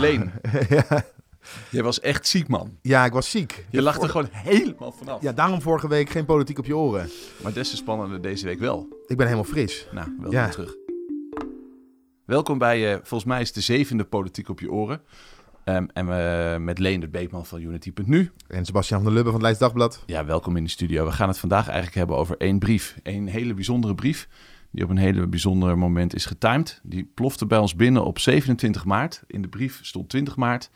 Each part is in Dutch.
Leen, ja. je was echt ziek, man. ja, ik was ziek. Je lag er gewoon helemaal vanaf. Ja, daarom vorige week geen politiek op je oren. Maar des te spannender deze week wel. Ik ben helemaal fris. Nou, welkom Ja. terug. Welkom bij, eh, volgens mij is de zevende Politiek op je oren. Ehm, en we met Leendert Beekman van Unity.nu. En Sebastian van der Lubbe van het Leids Dagblad. Ja, welkom in de studio. We gaan het vandaag eigenlijk hebben over één brief. Een hele bijzondere brief, die op een hele bijzonder moment is getimed. Die plofte bij ons binnen op 27 maart. In de brief stond 20 maart.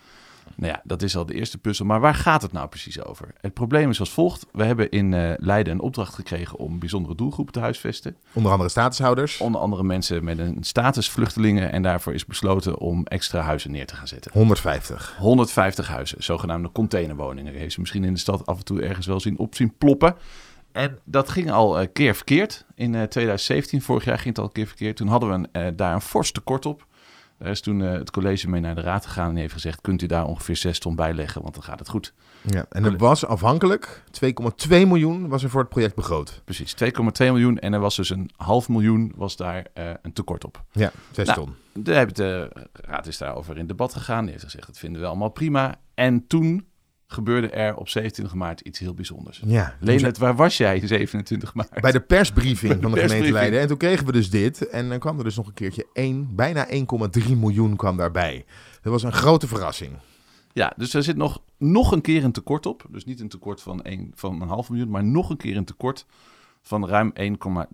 Nou ja, dat is al de eerste puzzel. Maar waar gaat het nou precies over? Het probleem is als volgt. We hebben in eh, Leiden een opdracht gekregen om bijzondere doelgroepen te huisvesten. Onder andere statushouders. Onder andere mensen met een status vluchtelingen. En daarvoor is besloten om extra huizen neer te gaan zetten. 150. 150 huizen, zogenaamde containerwoningen. Je heeft ze misschien in de stad af en toe ergens wel zien op zien ploppen. En dat ging al een keer verkeerd. In eh, 2017, vorig jaar ging het al een keer verkeerd. Toen hadden we een, eh, daar een fors tekort op. Daar is toen eh, het college mee naar de raad gegaan en heeft gezegd... kunt u daar ongeveer 6 ton bij leggen, want dan gaat het goed. Ja, en er was afhankelijk 2,2 miljoen was er voor het project begroot. Precies, 2,2 miljoen en er was dus een half miljoen was daar eh, een tekort op. Ja, 6 Nou, ton. De, de raad is daarover in debat gegaan. Die heeft gezegd, dat vinden we allemaal prima. En toen gebeurde er op 27 maart iets heel bijzonders. Ja, Leonard, waar was jij 27 maart? bij de persbriefing Bij de van de gemeente. Leiden. En toen kregen we dus dit. En dan kwam er dus nog een keertje 1, bijna 1,3 miljoen kwam daarbij. Dat was een grote verrassing. Ja, dus er zit nog, nog een keer een tekort op. Dus niet een tekort van, een, van een half miljoen, maar nog een keer een tekort van ruim 1,3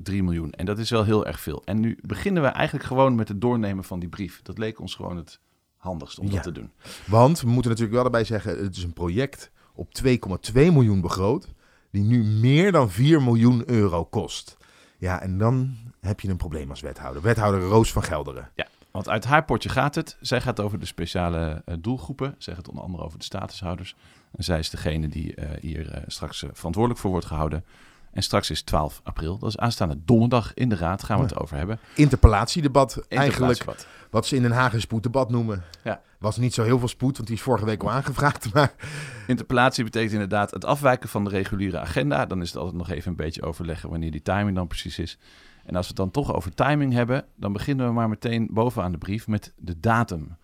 miljoen. En dat is wel heel erg veel. En nu beginnen we eigenlijk gewoon met het doornemen van die brief. Dat leek ons gewoon het handigst om Ja. dat te doen. Want we moeten natuurlijk wel erbij zeggen, het is een project op 2,2 miljoen begroot, die nu meer dan 4 miljoen euro kost. Ja, en dan heb je een probleem als wethouder. Wethouder Roos van Gelderen. Want uit haar potje gaat het. Zij gaat over de speciale eh, doelgroepen. Zij gaat onder andere over de statushouders. En zij is degene die eh, hier eh, straks verantwoordelijk voor wordt gehouden. En straks is 12 april. Dat is aanstaande donderdag in de raad. Gaan we het over hebben. Interpellatiedebat, eigenlijk Interpellatiedebat. wat ze in Den Haag een spoeddebat noemen. Ja. Was niet zo heel veel spoed, want die is vorige week al aangevraagd. Maar Interpellatie betekent inderdaad het afwijken van de reguliere agenda. Dan is het altijd nog even een beetje overleggen wanneer die timing dan precies is. En als we het dan toch over timing hebben, dan beginnen we maar meteen bovenaan de brief met de datum.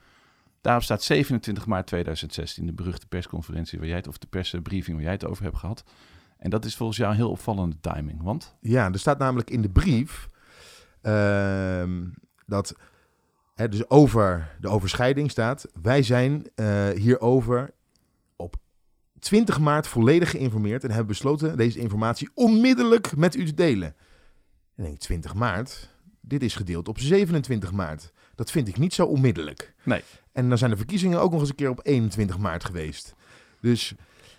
Daarop staat 27 maart 2016, de beruchte persconferentie waar jij het, of de persbriefing waar jij het over hebt gehad. En dat is volgens jou een heel opvallende timing, want ja, er staat namelijk in de brief ehm, dat hè, dus over de overschrijding staat. Wij zijn eh, hierover op 20 maart volledig geïnformeerd en hebben besloten deze informatie onmiddellijk met u te delen. En ik denk 20 maart, dit is gedeeld op 27 maart. Dat vind ik niet zo onmiddellijk. Nee. En dan zijn de verkiezingen ook nog eens een keer op 21 maart geweest. Dus,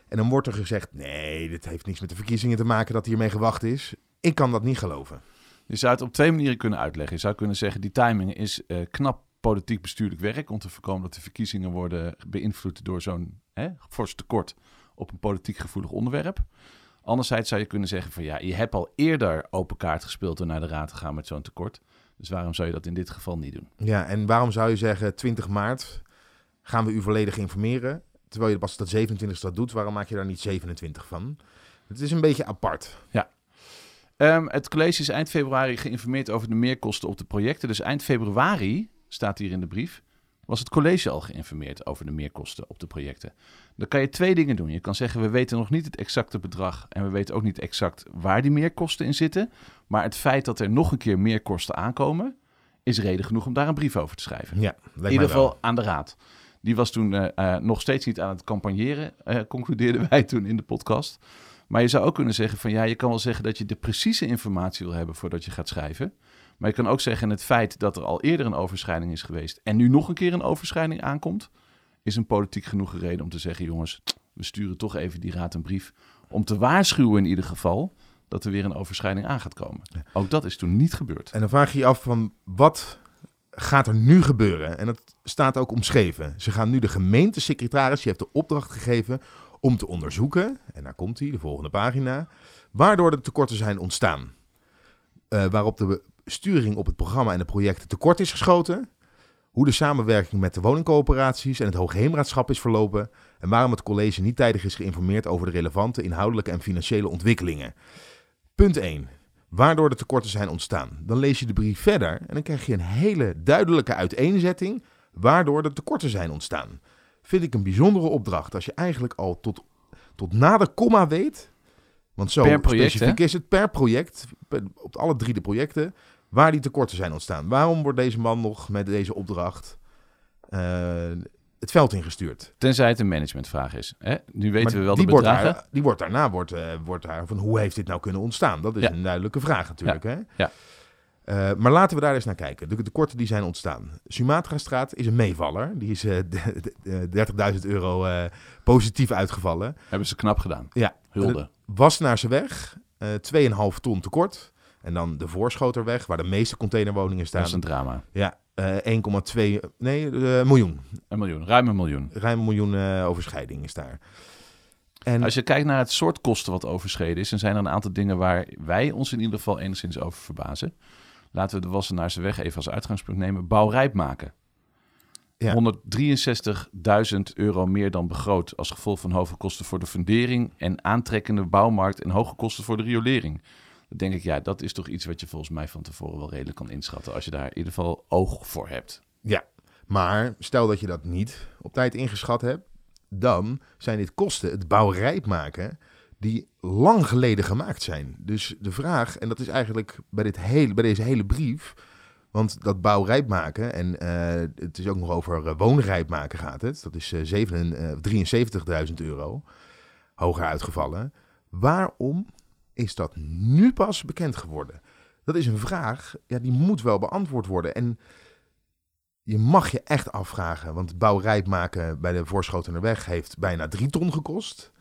en dan wordt er gezegd, nee, dit heeft niks met de verkiezingen te maken dat hiermee gewacht is. Ik kan dat niet geloven. je zou het op twee manieren kunnen uitleggen. Je zou kunnen zeggen, die timing is eh, knap politiek bestuurlijk werk om te voorkomen dat de verkiezingen worden beïnvloed door zo'n fors tekort op een politiek gevoelig onderwerp. Anderzijds zou je kunnen zeggen van ja, je hebt al eerder open kaart gespeeld door naar de raad te gaan met zo'n tekort. Dus waarom zou je dat in dit geval niet doen? Ja, en waarom zou je zeggen 20 maart gaan we u volledig informeren? Terwijl je pas dat 27 dat doet, waarom maak je daar niet 27 van? Het is een beetje apart. Ehm, het college is eind februari geïnformeerd over de meerkosten op de projecten. Dus eind februari, staat hier in de brief, was het college al geïnformeerd over de meerkosten op de projecten. Dan kan je twee dingen doen. Je kan zeggen, we weten nog niet het exacte bedrag en we weten ook niet exact waar die meerkosten in zitten. Maar het feit dat er nog een keer meerkosten aankomen, is reden genoeg om daar een brief over te schrijven. Ja, In ieder geval aan de raad. Die was toen eh, eh, nog steeds niet aan het campagneren, eh, concludeerden wij toen in de podcast. Maar je zou ook kunnen zeggen van ja, je kan wel zeggen dat je de precieze informatie wil hebben voordat je gaat schrijven. Maar je kan ook zeggen het feit dat er al eerder een overschrijding is geweest en nu nog een keer een overschrijding aankomt, is een politiek genoeg reden om te zeggen jongens, we sturen toch even die raad een brief om te waarschuwen in ieder geval dat er weer een overschrijding aan gaat komen. Ook dat is toen niet gebeurd. En dan vraag je je af van wat gaat er nu gebeuren? En dat staat ook omschreven. Ze gaan nu de gemeentesecretaris, die heeft de opdracht gegeven om te onderzoeken, en daar komt hij, de volgende pagina, waardoor de tekorten zijn ontstaan. Eh, waarop de besturing op het programma en de projecten tekort is geschoten. Hoe de samenwerking met de woningcoöperaties en het Hoogheemraadschap is verlopen. En waarom het college niet tijdig is geïnformeerd over de relevante inhoudelijke en financiële ontwikkelingen. Punt 1. Waardoor de tekorten zijn ontstaan. Dan lees je de brief verder en dan krijg je een hele duidelijke uiteenzetting waardoor er tekorten zijn ontstaan. Vind ik een bijzondere opdracht als je eigenlijk al tot, tot na de komma weet, want zo project, specifiek is het per project, op alle drie de projecten, waar die tekorten zijn ontstaan. Waarom wordt deze man nog met deze opdracht eh, het veld ingestuurd? Tenzij het een managementvraag is. Hè? Nu weten Maar we wel de die wordt bedragen. daar- die wordt daarna wordt, eh, wordt daar van hoe heeft dit nou kunnen ontstaan? Dat is Ja. een duidelijke vraag natuurlijk. Hè? Ja. Eh, maar laten we daar eens naar kijken. De tekorten die zijn ontstaan. Sumatra-straat is een meevaller. Die is eh, d- d- 30.000 euro eh, positief uitgevallen. Hebben ze knap gedaan. Ja. Hulde. Wassenaarse weg, eh 2,5 ton tekort. En dan de Voorschoterweg, waar de meeste containerwoningen Dat staan. is een drama. Ja, eh 1,2 nee, eh, miljoen. Een miljoen. Ruim een miljoen. Ruim een miljoen eh, overschrijding is daar. En Als je kijkt naar het soort kosten wat overschreden is, dan zijn er een aantal dingen waar wij ons in ieder geval enigszins over verbazen. Laten we de Wassenaarse weg even als uitgangspunt nemen. Bouwrijp maken. Ja. 163.000 euro meer dan begroot als gevolg van hoge kosten voor de fundering en aantrekkende bouwmarkt en hoge kosten voor de riolering. Dan denk ik, ja, dat is toch iets wat je volgens mij van tevoren wel redelijk kan inschatten als je daar in ieder geval oog voor hebt. Ja, maar stel dat je dat niet op tijd ingeschat hebt, dan zijn dit kosten, het bouwrijp maken, die lang geleden gemaakt zijn. Dus de vraag, en dat is eigenlijk bij, dit hele, bij deze hele brief, want dat bouwrijp maken, en eh, het is ook nog over eh, woonrijp maken gaat het, dat is zeven- eh, 73.000 euro, hoger uitgevallen. Waarom is dat nu pas bekend geworden? Dat is een vraag, ja, die moet wel beantwoord worden. En je mag je echt afvragen, want bouwrijp maken bij de Voorschotenerweg heeft bijna drie ton gekost.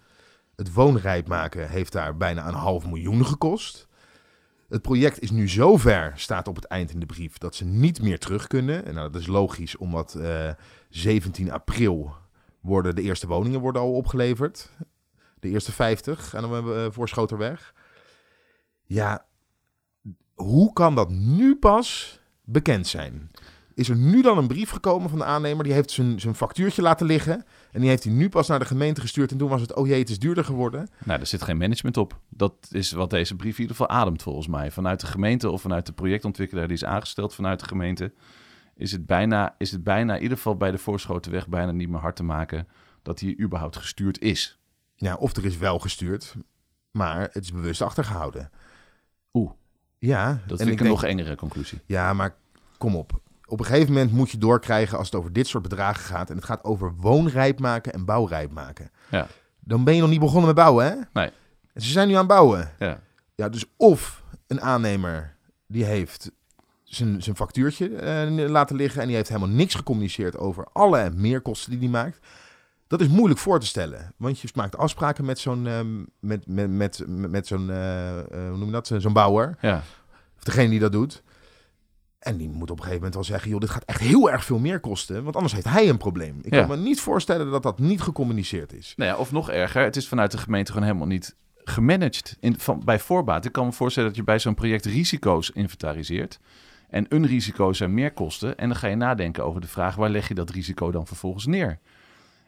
Het woonrijp maken heeft daar bijna een half miljoen gekost. Het project is nu zover, staat op het eind in de brief, dat ze niet meer terug kunnen. En nou, dat is logisch, omdat eh 17 april worden de eerste woningen worden al opgeleverd. De eerste 50 aan de eh, Voorschoterweg. Ja, hoe kan dat nu pas bekend zijn? Is er nu dan een brief gekomen van de aannemer? Die heeft zijn, zijn factuurtje laten liggen. En die heeft hij nu pas naar de gemeente gestuurd. En toen was het, oh jee, het is duurder geworden. Nou, er zit geen management op. Dat is wat deze brief in ieder geval ademt volgens mij. Vanuit de gemeente of vanuit de projectontwikkelaar die is aangesteld vanuit de gemeente... is het bijna, is het bijna in ieder geval bij de Voorschotenweg bijna niet meer hard te maken... dat hij überhaupt gestuurd is. Ja, of er is wel gestuurd, maar het is bewust achtergehouden. Oeh. Ja, Dat en vind ik een denk- nog engere conclusie. Ja, maar kom op. Op een gegeven moment moet je doorkrijgen als het over dit soort bedragen gaat. En het gaat over woonrijp maken en bouwrijp maken. Ja. Dan ben je nog niet begonnen met bouwen, hè? Nee. En ze zijn nu aan het bouwen. Ja. Ja, dus of een aannemer die heeft zijn, zijn factuurtje eh, laten liggen en die heeft helemaal niks gecommuniceerd over alle meerkosten die hij maakt. Dat is moeilijk voor te stellen, want je maakt afspraken met zo'n ehm, met, met, met, met, zo'n eh, eh, hoe noem je dat, zo'n bouwer, Ja. of degene die dat doet. En die moet op een gegeven moment wel zeggen, joh, dit gaat echt heel erg veel meer kosten, want anders heeft hij een probleem. Ik Ja. kan me niet voorstellen dat dat niet gecommuniceerd is. Nou ja, of nog erger, het is vanuit de gemeente gewoon helemaal niet gemanaged in, van, bij voorbaat. Ik kan me voorstellen dat je bij zo'n project risico's inventariseert. En een risico zijn meerkosten. En dan ga je nadenken over de vraag, waar leg je dat risico dan vervolgens neer?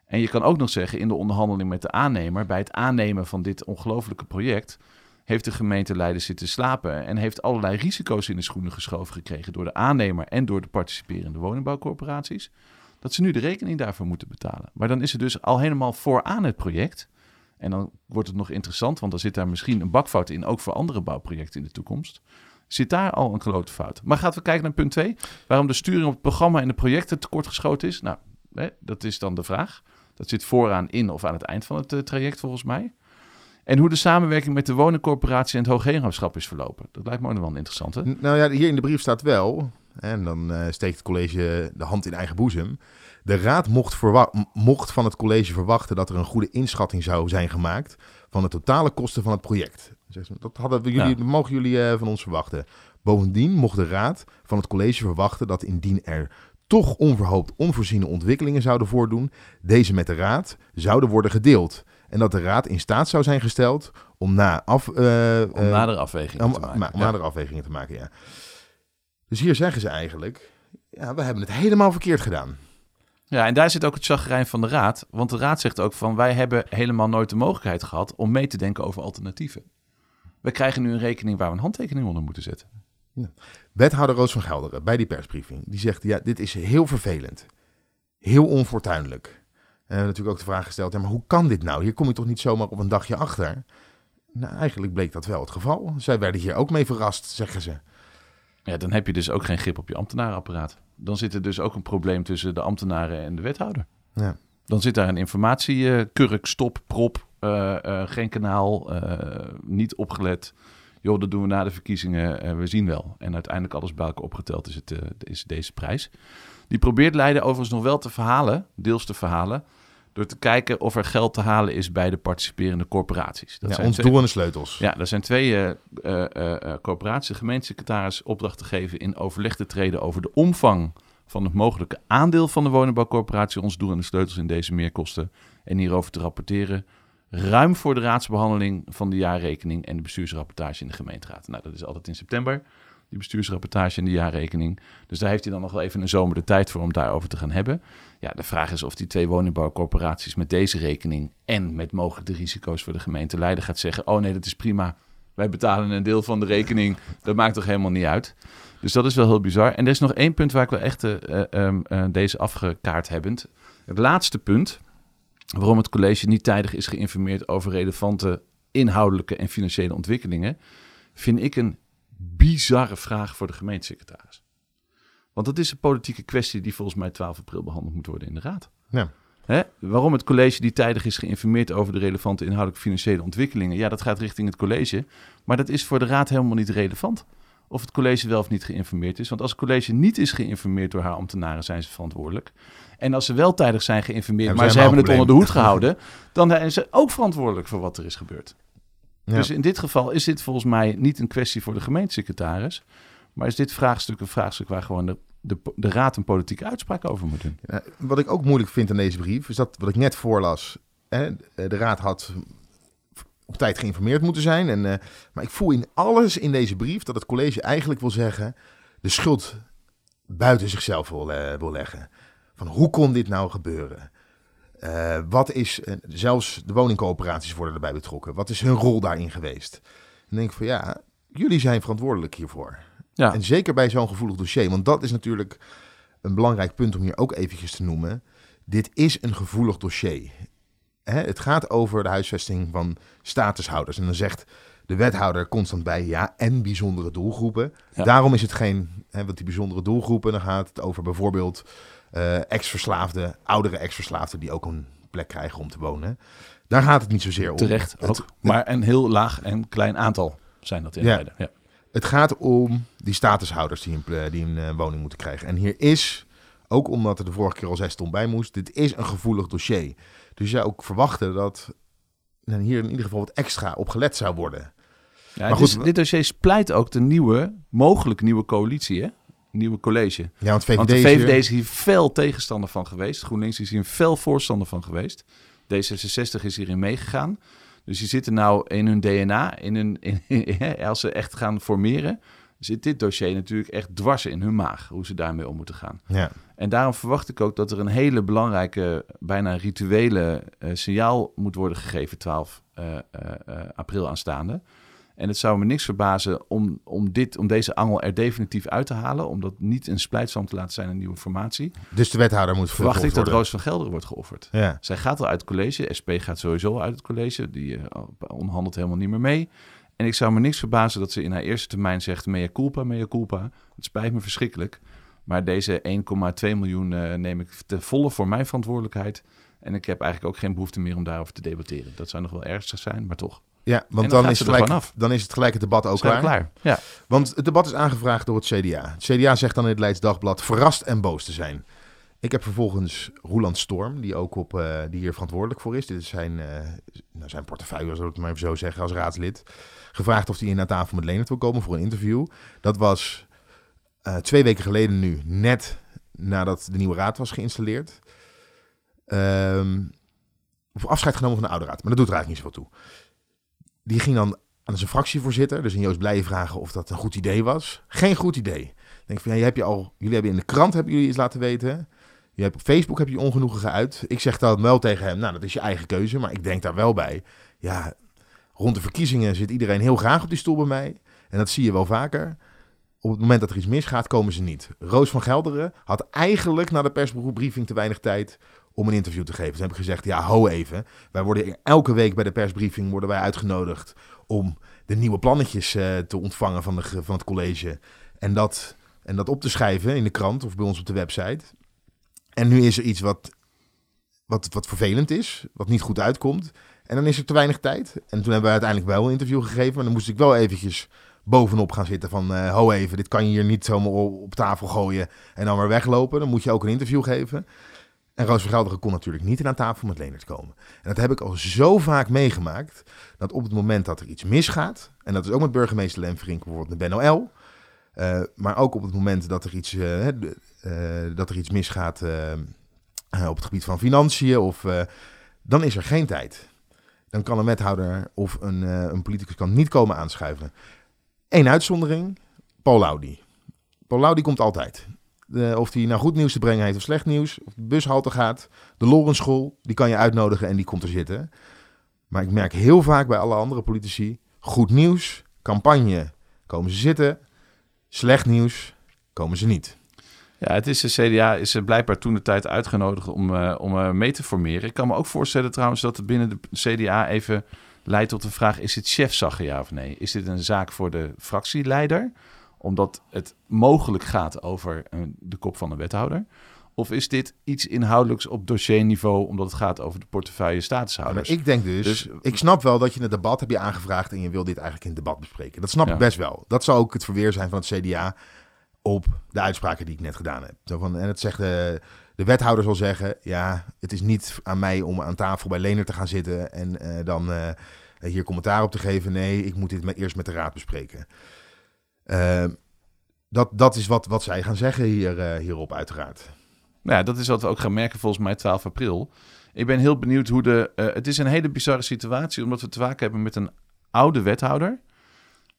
En je kan ook nog zeggen, in de onderhandeling met de aannemer, bij het aannemen van dit ongelofelijke project, heeft de gemeente Leiden zitten slapen en heeft allerlei risico's in de schoenen geschoven gekregen door de aannemer en door de participerende woningbouwcorporaties, dat ze nu de rekening daarvoor moeten betalen. Maar dan is het dus al helemaal vooraan het project. En dan wordt het nog interessant, want dan zit daar misschien een bakfout in, ook voor andere bouwprojecten in de toekomst. Zit daar al een grote fout. Maar gaan we kijken naar punt 2. Waarom de sturing op het programma en de projecten tekortgeschoten is? Nou, hè, dat is dan de vraag. Dat zit vooraan in of aan het eind van het eh, traject volgens mij. En hoe de samenwerking met de woningcorporatie en het hoogheemraadschap is verlopen. Dat lijkt me ook nog wel. N- Nou ja, hier in de brief staat wel, en dan eh, steekt het college de hand in eigen boezem. De raad mocht, mocht van het college verwachten dat er een goede inschatting zou zijn gemaakt van de totale kosten van het project. Dat, hadden we jullie, Ja. mogen jullie eh, van ons verwachten. Bovendien mocht de raad van het college verwachten dat indien er toch onverhoopt onvoorziene ontwikkelingen zouden voordoen, deze met de raad zouden worden gedeeld. En dat de raad in staat zou zijn gesteld om na af, eh, Om eh, nadere afwegingen om, te maken. om Ja. nadere afwegingen te maken, ja. Dus hier zeggen ze eigenlijk, ja, we hebben het helemaal verkeerd gedaan. Ja, en daar zit ook het chagrijn van de raad. Want de raad zegt ook van wij hebben helemaal nooit de mogelijkheid gehad om mee te denken over alternatieven. We krijgen nu een rekening waar we een handtekening onder moeten zetten. Wethouder Roos van Gelderen bij die persbriefing, die zegt, ja, dit is heel vervelend. heel onfortuinlijk. En we hebben natuurlijk ook de vraag gesteld, ja, maar hoe kan dit nou? Hier kom je toch niet zomaar op een dagje achter? Nou, eigenlijk bleek dat wel het geval. Zij werden hier ook mee verrast, zeggen ze. Ja, dan heb je dus ook geen grip op je ambtenarenapparaat. Dan zit er dus ook een probleem tussen de ambtenaren en de wethouder. Ja. Dan zit daar een informatiekurk, stop, prop, eh, eh, geen kanaal, eh, niet opgelet. Joh, dat doen we na de verkiezingen, eh, we zien wel. En uiteindelijk alles bij elkaar opgeteld is, het, eh, is deze prijs. Die probeert Leiden overigens nog wel te verhalen, deels te verhalen... door te kijken of er geld te halen is bij de participerende corporaties. Dat ja, zijn ons twee- doel en de sleutels. ja, er zijn twee eh, corporaties. De gemeentesecretaris opdracht te geven in overleg te treden over de omvang van het mogelijke aandeel van de woningbouwcorporatie. Ons doel en de sleutels in deze meerkosten. En hierover te rapporteren. Ruim voor de raadsbehandeling van de jaarrekening en de bestuursrapportage in de gemeenteraad. Nou, dat is altijd in september, die bestuursrapportage en de jaarrekening. Dus daar heeft hij dan nog wel even een zomer de tijd voor om daarover te gaan hebben. Ja, de vraag is of die twee woningbouwcorporaties met deze rekening en met mogelijke risico's voor de gemeente Leiden gaat zeggen: Oh nee, dat is prima. Wij betalen een deel van de rekening. Dat maakt toch helemaal niet uit. Dus dat is wel heel bizar. En er is nog één punt waar ik wel echt eh, eh, ehm, eh, deze afgekaart hebbend. Het laatste punt waarom het college niet tijdig is geïnformeerd over relevante inhoudelijke en financiële ontwikkelingen, vind ik een bizarre vraag voor de gemeentesecretaris. Want dat is een politieke kwestie die volgens mij 12 april behandeld moet worden in de Raad. Ja. Hè? Waarom het college niet tijdig is geïnformeerd over de relevante inhoudelijke financiële ontwikkelingen? Ja, dat gaat richting het college. Maar dat is voor de Raad helemaal niet relevant. Of het college wel of niet geïnformeerd is. Want als het college niet is geïnformeerd door haar ambtenaren, zijn ze verantwoordelijk. En als ze wel tijdig zijn geïnformeerd, maar ze hebben het onder de hoed gehouden, dan zijn ze ook verantwoordelijk voor wat er is gebeurd. Ja. Dus in dit geval is dit volgens mij niet een kwestie voor de gemeentesecretaris. Maar is dit vraagstuk een vraagstuk waar gewoon de, de, de raad een politieke uitspraak over moet doen? Ja, wat ik ook moeilijk vind aan deze brief, is dat wat ik net voorlas. Hè, de raad had op tijd geïnformeerd moeten zijn. En, eh, maar ik voel in alles in deze brief dat het college eigenlijk wil zeggen... de schuld buiten zichzelf wil, eh, wil leggen. Van hoe kon dit nou gebeuren? Eh, wat is, zelfs de woningcoöperaties worden erbij betrokken. Wat is hun rol daarin geweest? Dan denk ik van ja, jullie zijn verantwoordelijk hiervoor. Ja, En zeker bij zo'n gevoelig dossier, want dat is natuurlijk een belangrijk punt om hier ook eventjes te noemen. Dit is een gevoelig dossier. Hè, het gaat over de huisvesting van statushouders. En dan zegt de wethouder constant bij, ja, en bijzondere doelgroepen. Ja. Daarom is het geen, hè, want die bijzondere doelgroepen, dan gaat het over bijvoorbeeld eh ex-verslaafden, oudere ex-verslaafden die ook een plek krijgen om te wonen. Daar gaat het niet zozeer om. terecht Het- ook. Maar een heel laag en klein aantal zijn dat in Ja. Leiden. Ja. Het gaat om die statushouders die een, die een eh, woning moeten krijgen. En hier is, ook omdat er de vorige keer al zes ton bij moest, dit is een gevoelig dossier. Dus je zou ook verwachten dat hier in ieder geval wat extra op gelet zou worden. Ja, Maar goed, dit dossier splijt ook de nieuwe, mogelijk nieuwe coalitie, hè? Nieuwe college. Ja, want VVD, Want de VVD is hier fel tegenstander van geweest. GroenLinks is hier een fel voorstander van geweest. D66 is hierin meegegaan. Dus die zitten nou in hun DNA, in hun, in, als ze echt gaan formeren, zit dit dossier natuurlijk echt dwars in hun maag, hoe ze daarmee om moeten gaan. Ja, En daarom verwacht ik ook dat er een hele belangrijke, bijna rituele eh, signaal moet worden gegeven 12 eh, eh, april aanstaande. En het zou me niks verbazen om, om, dit, om deze angel er definitief uit te halen, om dat niet een splijtswam te laten zijn in nieuwe formatie. dus de wethouder moet Verwacht ik dat Roos van Gelderen wordt geofferd. Ja, Zij gaat al uit het college, SP gaat sowieso uit het college, die onderhandelt helemaal niet meer mee. En ik zou me niks verbazen dat ze in haar eerste termijn zegt, mea culpa, mea culpa. Het spijt me verschrikkelijk. Maar deze 1,2 miljoen eh, neem ik ten volle voor mijn verantwoordelijkheid. En ik heb eigenlijk ook geen behoefte meer om daarover te debatteren. Dat zou nog wel ernstig zijn, maar toch. ja want dan is er gelijk, af. dan is het gelijk het debat ook klaar. klaar? Ja. Want het debat is aangevraagd door het CDA. Het CDA zegt dan in het Leids Dagblad verrast en boos te zijn. Ik heb vervolgens Roland Storm, die ook op, eh, die hier verantwoordelijk voor is. Dit is zijn, eh, nou, zijn portefeuille, zal ik het maar even zo zeggen, als raadslid. Gevraagd of hij in aan tafel met Leonard wil komen voor een interview. Dat was eh, twee weken geleden nu, net nadat de nieuwe raad was geïnstalleerd. Ehm, of afscheid genomen van de oude raad, maar dat doet er eigenlijk niet zoveel toe. Die ging dan aan zijn fractievoorzitter, dus in Joost Blijen vragen of dat een goed idee was. Geen goed idee. Ik denk van, ja, je hebt je al, jullie hebben in de krant hebben jullie iets laten weten. Je hebt op Facebook heb je ongenoegen geuit. Ik zeg dan wel tegen hem, nou dat is je eigen keuze, maar ik denk daar wel bij. Ja, rond de verkiezingen zit iedereen heel graag op die stoel bij mij. En dat zie je wel vaker. op het moment dat er iets misgaat, komen ze niet. Roos van Gelderen had eigenlijk na de persbriefing te weinig tijd om een interview te geven. Toen heb ik gezegd, ja, ho even. Wij worden elke week bij de persbriefing worden wij uitgenodigd om de nieuwe plannetjes eh, te ontvangen van, de, van het college. En dat, en dat op te schrijven in de krant of bij ons op de website. En nu is er iets wat, wat, wat vervelend is, wat niet goed uitkomt. En dan is er te weinig tijd. En toen hebben we uiteindelijk wel een interview gegeven. Maar dan moest ik wel eventjes bovenop gaan zitten van... Uh, ho even, dit kan je hier niet zomaar op tafel gooien en dan weer weglopen. Dan moet je ook een interview geven. En Roos Vergelderen kon natuurlijk niet aan tafel met Leonard komen. En dat heb ik al zo vaak meegemaakt... dat op het moment dat er iets misgaat... en dat is ook met burgemeester Lemverink bijvoorbeeld met Ben OL... Uh, maar ook op het moment dat er iets, uh, dat er iets misgaat op het gebied van financiën... Of, dan is er geen tijd dan kan een wethouder of een, een politicus kan niet komen aanschuiven. Eén uitzondering, Paul Audi. Paul Audi komt altijd. Of hij nou goed nieuws te brengen heeft of slecht nieuws, of de bushalte gaat, de Lorenschool, die kan je uitnodigen en die komt er zitten. Maar ik merk heel vaak bij alle andere politici, goed nieuws, campagne, komen ze zitten. Slecht nieuws, komen ze niet. Ja, het is de CDA is blijkbaar toen de tijd uitgenodigd om, uh, om uh, mee te formeren. Ik kan me ook voorstellen trouwens dat het binnen de CDA even leidt tot de vraag: is het chefzaggen ja of nee? Is dit een zaak voor de fractieleider, omdat het mogelijk gaat over uh, de kop van de wethouder? Of is dit iets inhoudelijks op dossierniveau, omdat het gaat over de portefeuille statushouders? Ja, ik denk dus, dus, ik snap wel dat je het debat heb je aangevraagd en je wil dit eigenlijk in het debat bespreken. Dat snap ja. ik best wel. Dat zou ook het verweer zijn van het CDA op de uitspraken die ik net gedaan heb. Zo van, en het zegt de, de wethouder zal zeggen, ja, het is niet aan mij om aan tafel bij Lener te gaan zitten en uh, dan uh, hier commentaar op te geven. Nee, ik moet dit met, eerst met de raad bespreken. Dat, dat is wat, wat zij gaan zeggen hier, hierop, uiteraard. Nou ja, dat is wat we ook gaan merken volgens mij 12 april. Ik ben heel benieuwd hoe de. het is een hele bizarre situatie, omdat we te maken hebben met een oude wethouder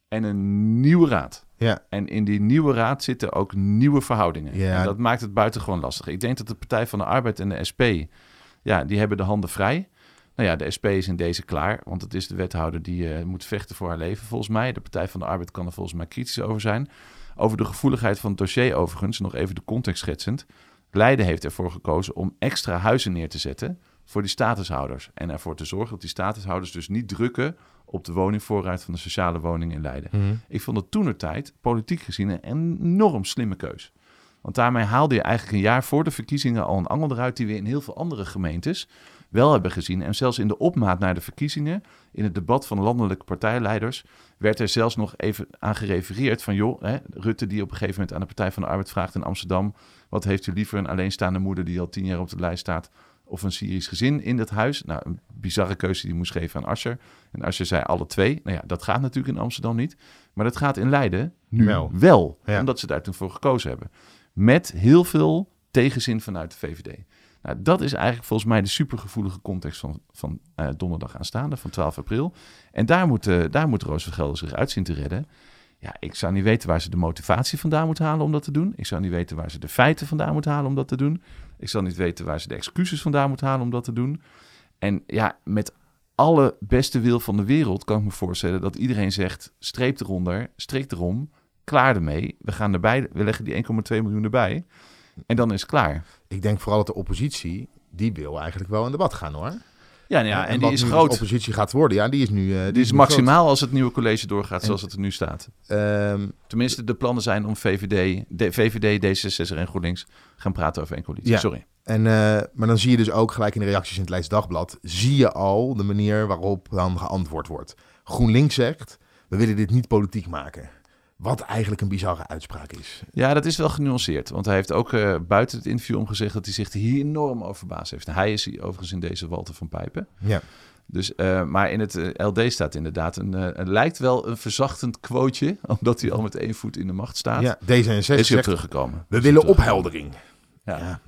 en een nieuwe raad. Ja. En in die nieuwe raad zitten ook nieuwe verhoudingen. Ja. En dat maakt het buitengewoon lastig. Ik denk dat de Partij van de Arbeid en de SP, ja, die hebben de handen vrij. Nou ja, de SP is in deze klaar, want het is de wethouder die uh, moet vechten voor haar leven, volgens mij. De Partij van de Arbeid kan er volgens mij kritisch over zijn. Over de gevoeligheid van het dossier overigens, nog even de context schetsend. Leiden heeft ervoor gekozen om extra huizen neer te zetten voor die statushouders. En ervoor te zorgen dat die statushouders dus niet drukken op de woningvoorraad van de sociale woning in Leiden. Mhm. Ik vond het toen de tijd, politiek gezien, een enorm slimme keus. Want daarmee haalde je eigenlijk een jaar voor de verkiezingen al een angel eruit die we in heel veel andere gemeentes wel hebben gezien. En zelfs in de opmaat naar de verkiezingen, in het debat van landelijke partijleiders, werd er zelfs nog even aan gerefereerd van joh, hè, Rutte die op een gegeven moment aan de Partij van de Arbeid vraagt in Amsterdam, wat heeft u liever een alleenstaande moeder die al tien jaar op de lijst staat of een Syrisch gezin in dat huis. Nou, een bizarre keuze die moest geven aan Asscher. En Asscher zei alle twee. Nou ja, dat gaat natuurlijk in Amsterdam niet. Maar dat gaat in Leiden nu wel. wel Omdat ze daar toen voor gekozen hebben. Met heel veel tegenzin vanuit de VVD. Nou, dat is eigenlijk volgens mij de supergevoelige context van, van uh, donderdag aanstaande, van 12 april. En daar moet, uh, daar moet Roos van Gelder zich uit zien te redden. Ja, ik zou niet weten waar ze de motivatie vandaan moet halen om dat te doen. Ik zou niet weten waar ze de feiten vandaan moet halen om dat te doen. Ik zal niet weten waar ze de excuses vandaan moet halen om dat te doen. En ja, met alle beste wil van de wereld kan ik me voorstellen dat iedereen zegt: streep eronder, strik erom, klaar ermee. We gaan erbij, we leggen die 1,2 miljoen erbij. En dan is het klaar. Ik denk vooral dat de oppositie, die wil eigenlijk wel in debat gaan hoor. Ja, nou ja en, en die is groot. De oppositie gaat worden, ja, die is nu. Uh, die, die, is, maximaal als het nieuwe college doorgaat zoals het er nu staat. Um, Tenminste, de plannen zijn om VVD, de, VVD, D66 en GroenLinks gaan praten over één coalitie. Ja. Sorry. En, uh, maar dan zie je dus ook gelijk in de reacties in het Leids Dagblad, zie je al de manier waarop dan geantwoord wordt. GroenLinks zegt, we willen dit niet politiek maken. Wat eigenlijk een bizarre uitspraak is. Ja, dat is wel genuanceerd. Want hij heeft ook uh, buiten het interview omgezegd dat hij zich hier enorm over verbaasd heeft. hij is overigens in deze Walter van Pijpen. Ja. Dus, uh, maar in het uh, LD staat inderdaad een, het lijkt wel een verzachtend quoteje, omdat hij al met één voet in de macht staat. Ja, D66 is op teruggekomen. We willen opheldering. Ja. ja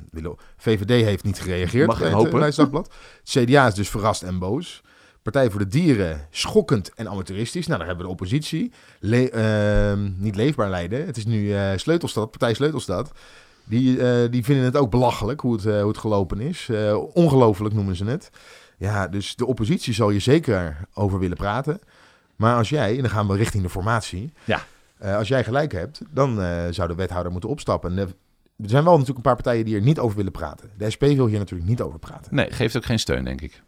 VVD heeft niet gereageerd Mag bij hopen. het Dagblad. CDA is dus verrast en boos. Partij voor de Dieren, schokkend en amateuristisch. Nou, daar hebben we de oppositie. Le uh, niet leefbaar Leiden. Het is nu uh, Sleutelstad, Partij Sleutelstad. Die, uh, die vinden het ook belachelijk hoe het, hoe het gelopen is. ongelooflijk noemen ze het. Ja, dus de oppositie zal je zeker over willen praten. Maar als jij, en dan gaan we richting de formatie. Ja. Eh, als jij gelijk hebt, dan eh, zou de wethouder moeten opstappen. En de- er zijn wel natuurlijk een paar partijen die er niet over willen praten. De SP wil hier natuurlijk niet over praten. Nee, geeft ook geen steun, denk ik.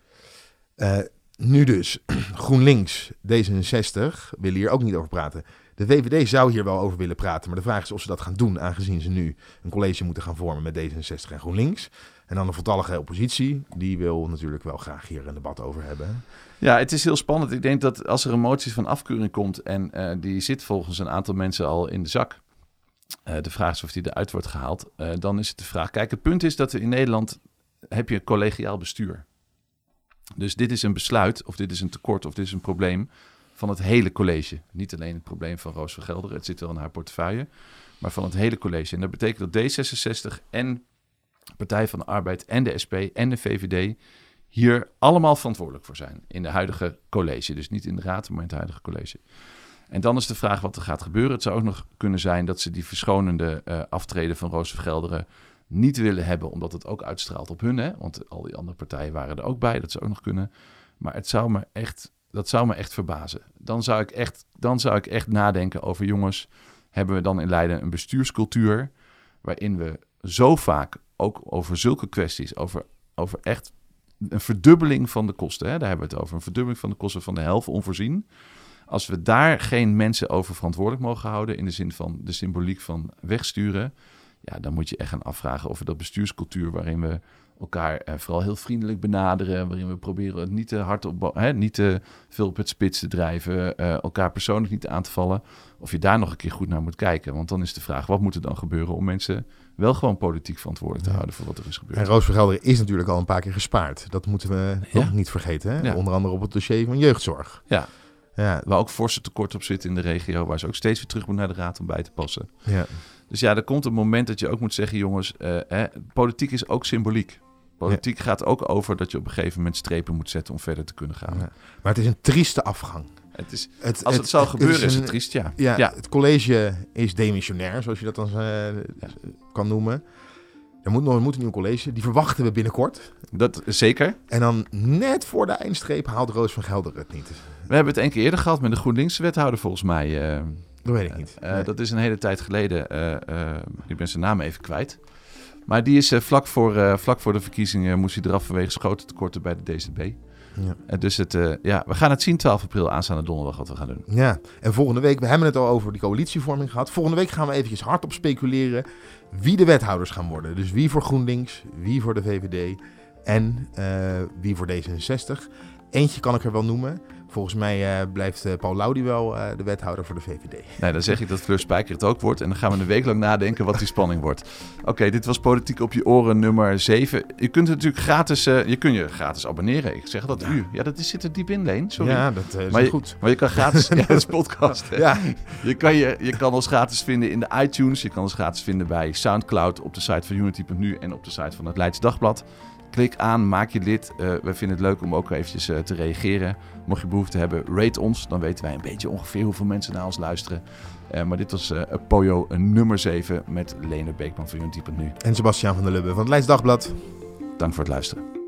Eh, nu dus, GroenLinks, D66 willen hier ook niet over praten. De VVD zou hier wel over willen praten, maar de vraag is of ze dat gaan doen, aangezien ze nu een college moeten gaan vormen met D66 en GroenLinks. En dan de voltallige oppositie, die wil natuurlijk wel graag hier een debat over hebben. Ja, het is heel spannend. Ik denk dat als er een motie van afkeuring komt en eh, die zit volgens een aantal mensen al in de zak. eh, de vraag is of die eruit wordt gehaald. eh, dan is het de vraag. Kijk, het punt is dat in Nederland heb je collegiaal bestuur. Dus dit is een besluit, of dit is een tekort, of dit is een probleem van het hele college. Niet alleen het probleem van Roos van Gelderen, het zit wel in haar portefeuille, maar van het hele college. En dat betekent dat D66 en Partij van de Arbeid en de SP en de VVD hier allemaal verantwoordelijk voor zijn in de huidige college. Dus niet in de raad, maar in het huidige college. En dan is de vraag wat er gaat gebeuren. Het zou ook nog kunnen zijn dat ze die verschonende eh, aftreden van Roos van Gelderen niet willen hebben, omdat het ook uitstraalt op hun. Hè? Want al die andere partijen waren er ook bij. Dat zou ook nog kunnen. Maar het zou me echt, dat zou me echt verbazen. Dan zou ik echt, dan zou ik echt nadenken over jongens. Hebben we dan in Leiden een bestuurscultuur waarin we zo vaak ook over zulke kwesties, over, over echt een verdubbeling van de kosten. Hè? Daar hebben we het over. Een verdubbeling van de kosten van de helft onvoorzien. Als we daar geen mensen over verantwoordelijk mogen houden, in de zin van de symboliek van wegsturen, ja, dan moet je echt gaan afvragen of we dat bestuurscultuur waarin we elkaar eh, vooral heel vriendelijk benaderen, waarin we proberen het niet te hard op, hè, niet te veel op het spits te drijven, eh, elkaar persoonlijk niet aan te vallen, of je daar nog een keer goed naar moet kijken. Want dan is de vraag, wat moet er dan gebeuren om mensen wel gewoon politiek verantwoordelijk te Ja. houden voor wat er is gebeurd? En Roos van Gelderen is natuurlijk al een paar keer gespaard. Dat moeten we Ja. nog niet vergeten. Hè? Ja. Onder andere op het dossier van jeugdzorg. Ja. Ja, Waar ook forse tekort op zit in de regio, waar ze ook steeds weer terug moet naar de raad om bij te passen. ja. Dus ja, er komt een moment dat je ook moet zeggen, jongens, eh, hè, politiek is ook symboliek. Politiek gaat ook over dat je op een gegeven moment strepen moet zetten om verder te kunnen gaan. Ja. Maar het is een trieste afgang. Het is, Het, als het, zou gebeuren, is, een- het triest, ja. Ja, ja. het college is demissionair, zoals je dat dan eh, kan noemen. Er moet nog moet een nieuw college. Die verwachten we binnenkort. Dat zeker. En dan net voor de eindstreep haalt Roos van Gelder het niet. We hebben het één keer eerder gehad met de GroenLinks-wethouder, volgens mij. eh, Dat weet ik niet. eh, Nee. Dat is een hele tijd geleden. eh, eh, ik ben zijn naam even kwijt. Maar die is eh, vlak, voor, eh, vlak voor de verkiezingen moest hij eraf vanwege grote tekorten bij de DCB. Ja. Eh, dus het, eh, ja, we gaan het zien 12 april aanstaande donderdag wat we gaan doen. Ja, en volgende week, we hebben het al over die coalitievorming gehad. Volgende week gaan we eventjes hardop speculeren wie de wethouders gaan worden. Dus wie voor GroenLinks, wie voor de VVD en eh, wie voor D66. Eentje kan ik er wel noemen. Volgens mij eh, blijft eh, Paul Laudi wel eh, de wethouder voor de VVD. Nee, dan zeg ik dat Fleur Spijker het ook wordt. En dan gaan we een week lang nadenken wat die spanning wordt. Oké, dit was Politiek op je oren nummer 7. Je kunt het natuurlijk gratis, je kunt je gratis abonneren. Ik zeg dat Ja. u. Ja, dat is, zit er diep in, Leen. Sorry. Ja, dat is Maar niet je- goed. Maar je kan gratis, ja, dat is podcast. hè. Ja, Je, kan je, je kan ons gratis vinden in de iTunes. Je kan ons gratis vinden bij Soundcloud op de site van Unity.nu en op de site van het Leids Dagblad. Klik aan, maak je lid. Eh, we vinden het leuk om ook eventjes eh, te reageren. Mocht je behoefte hebben, rate ons. Dan weten wij een beetje ongeveer hoeveel mensen naar ons luisteren. Eh, maar dit was Pojo nummer 7 met Lene Beekman van Unity.nu. en Sebastiaan van der Lubbe van het Leids Dagblad. Dank voor het luisteren.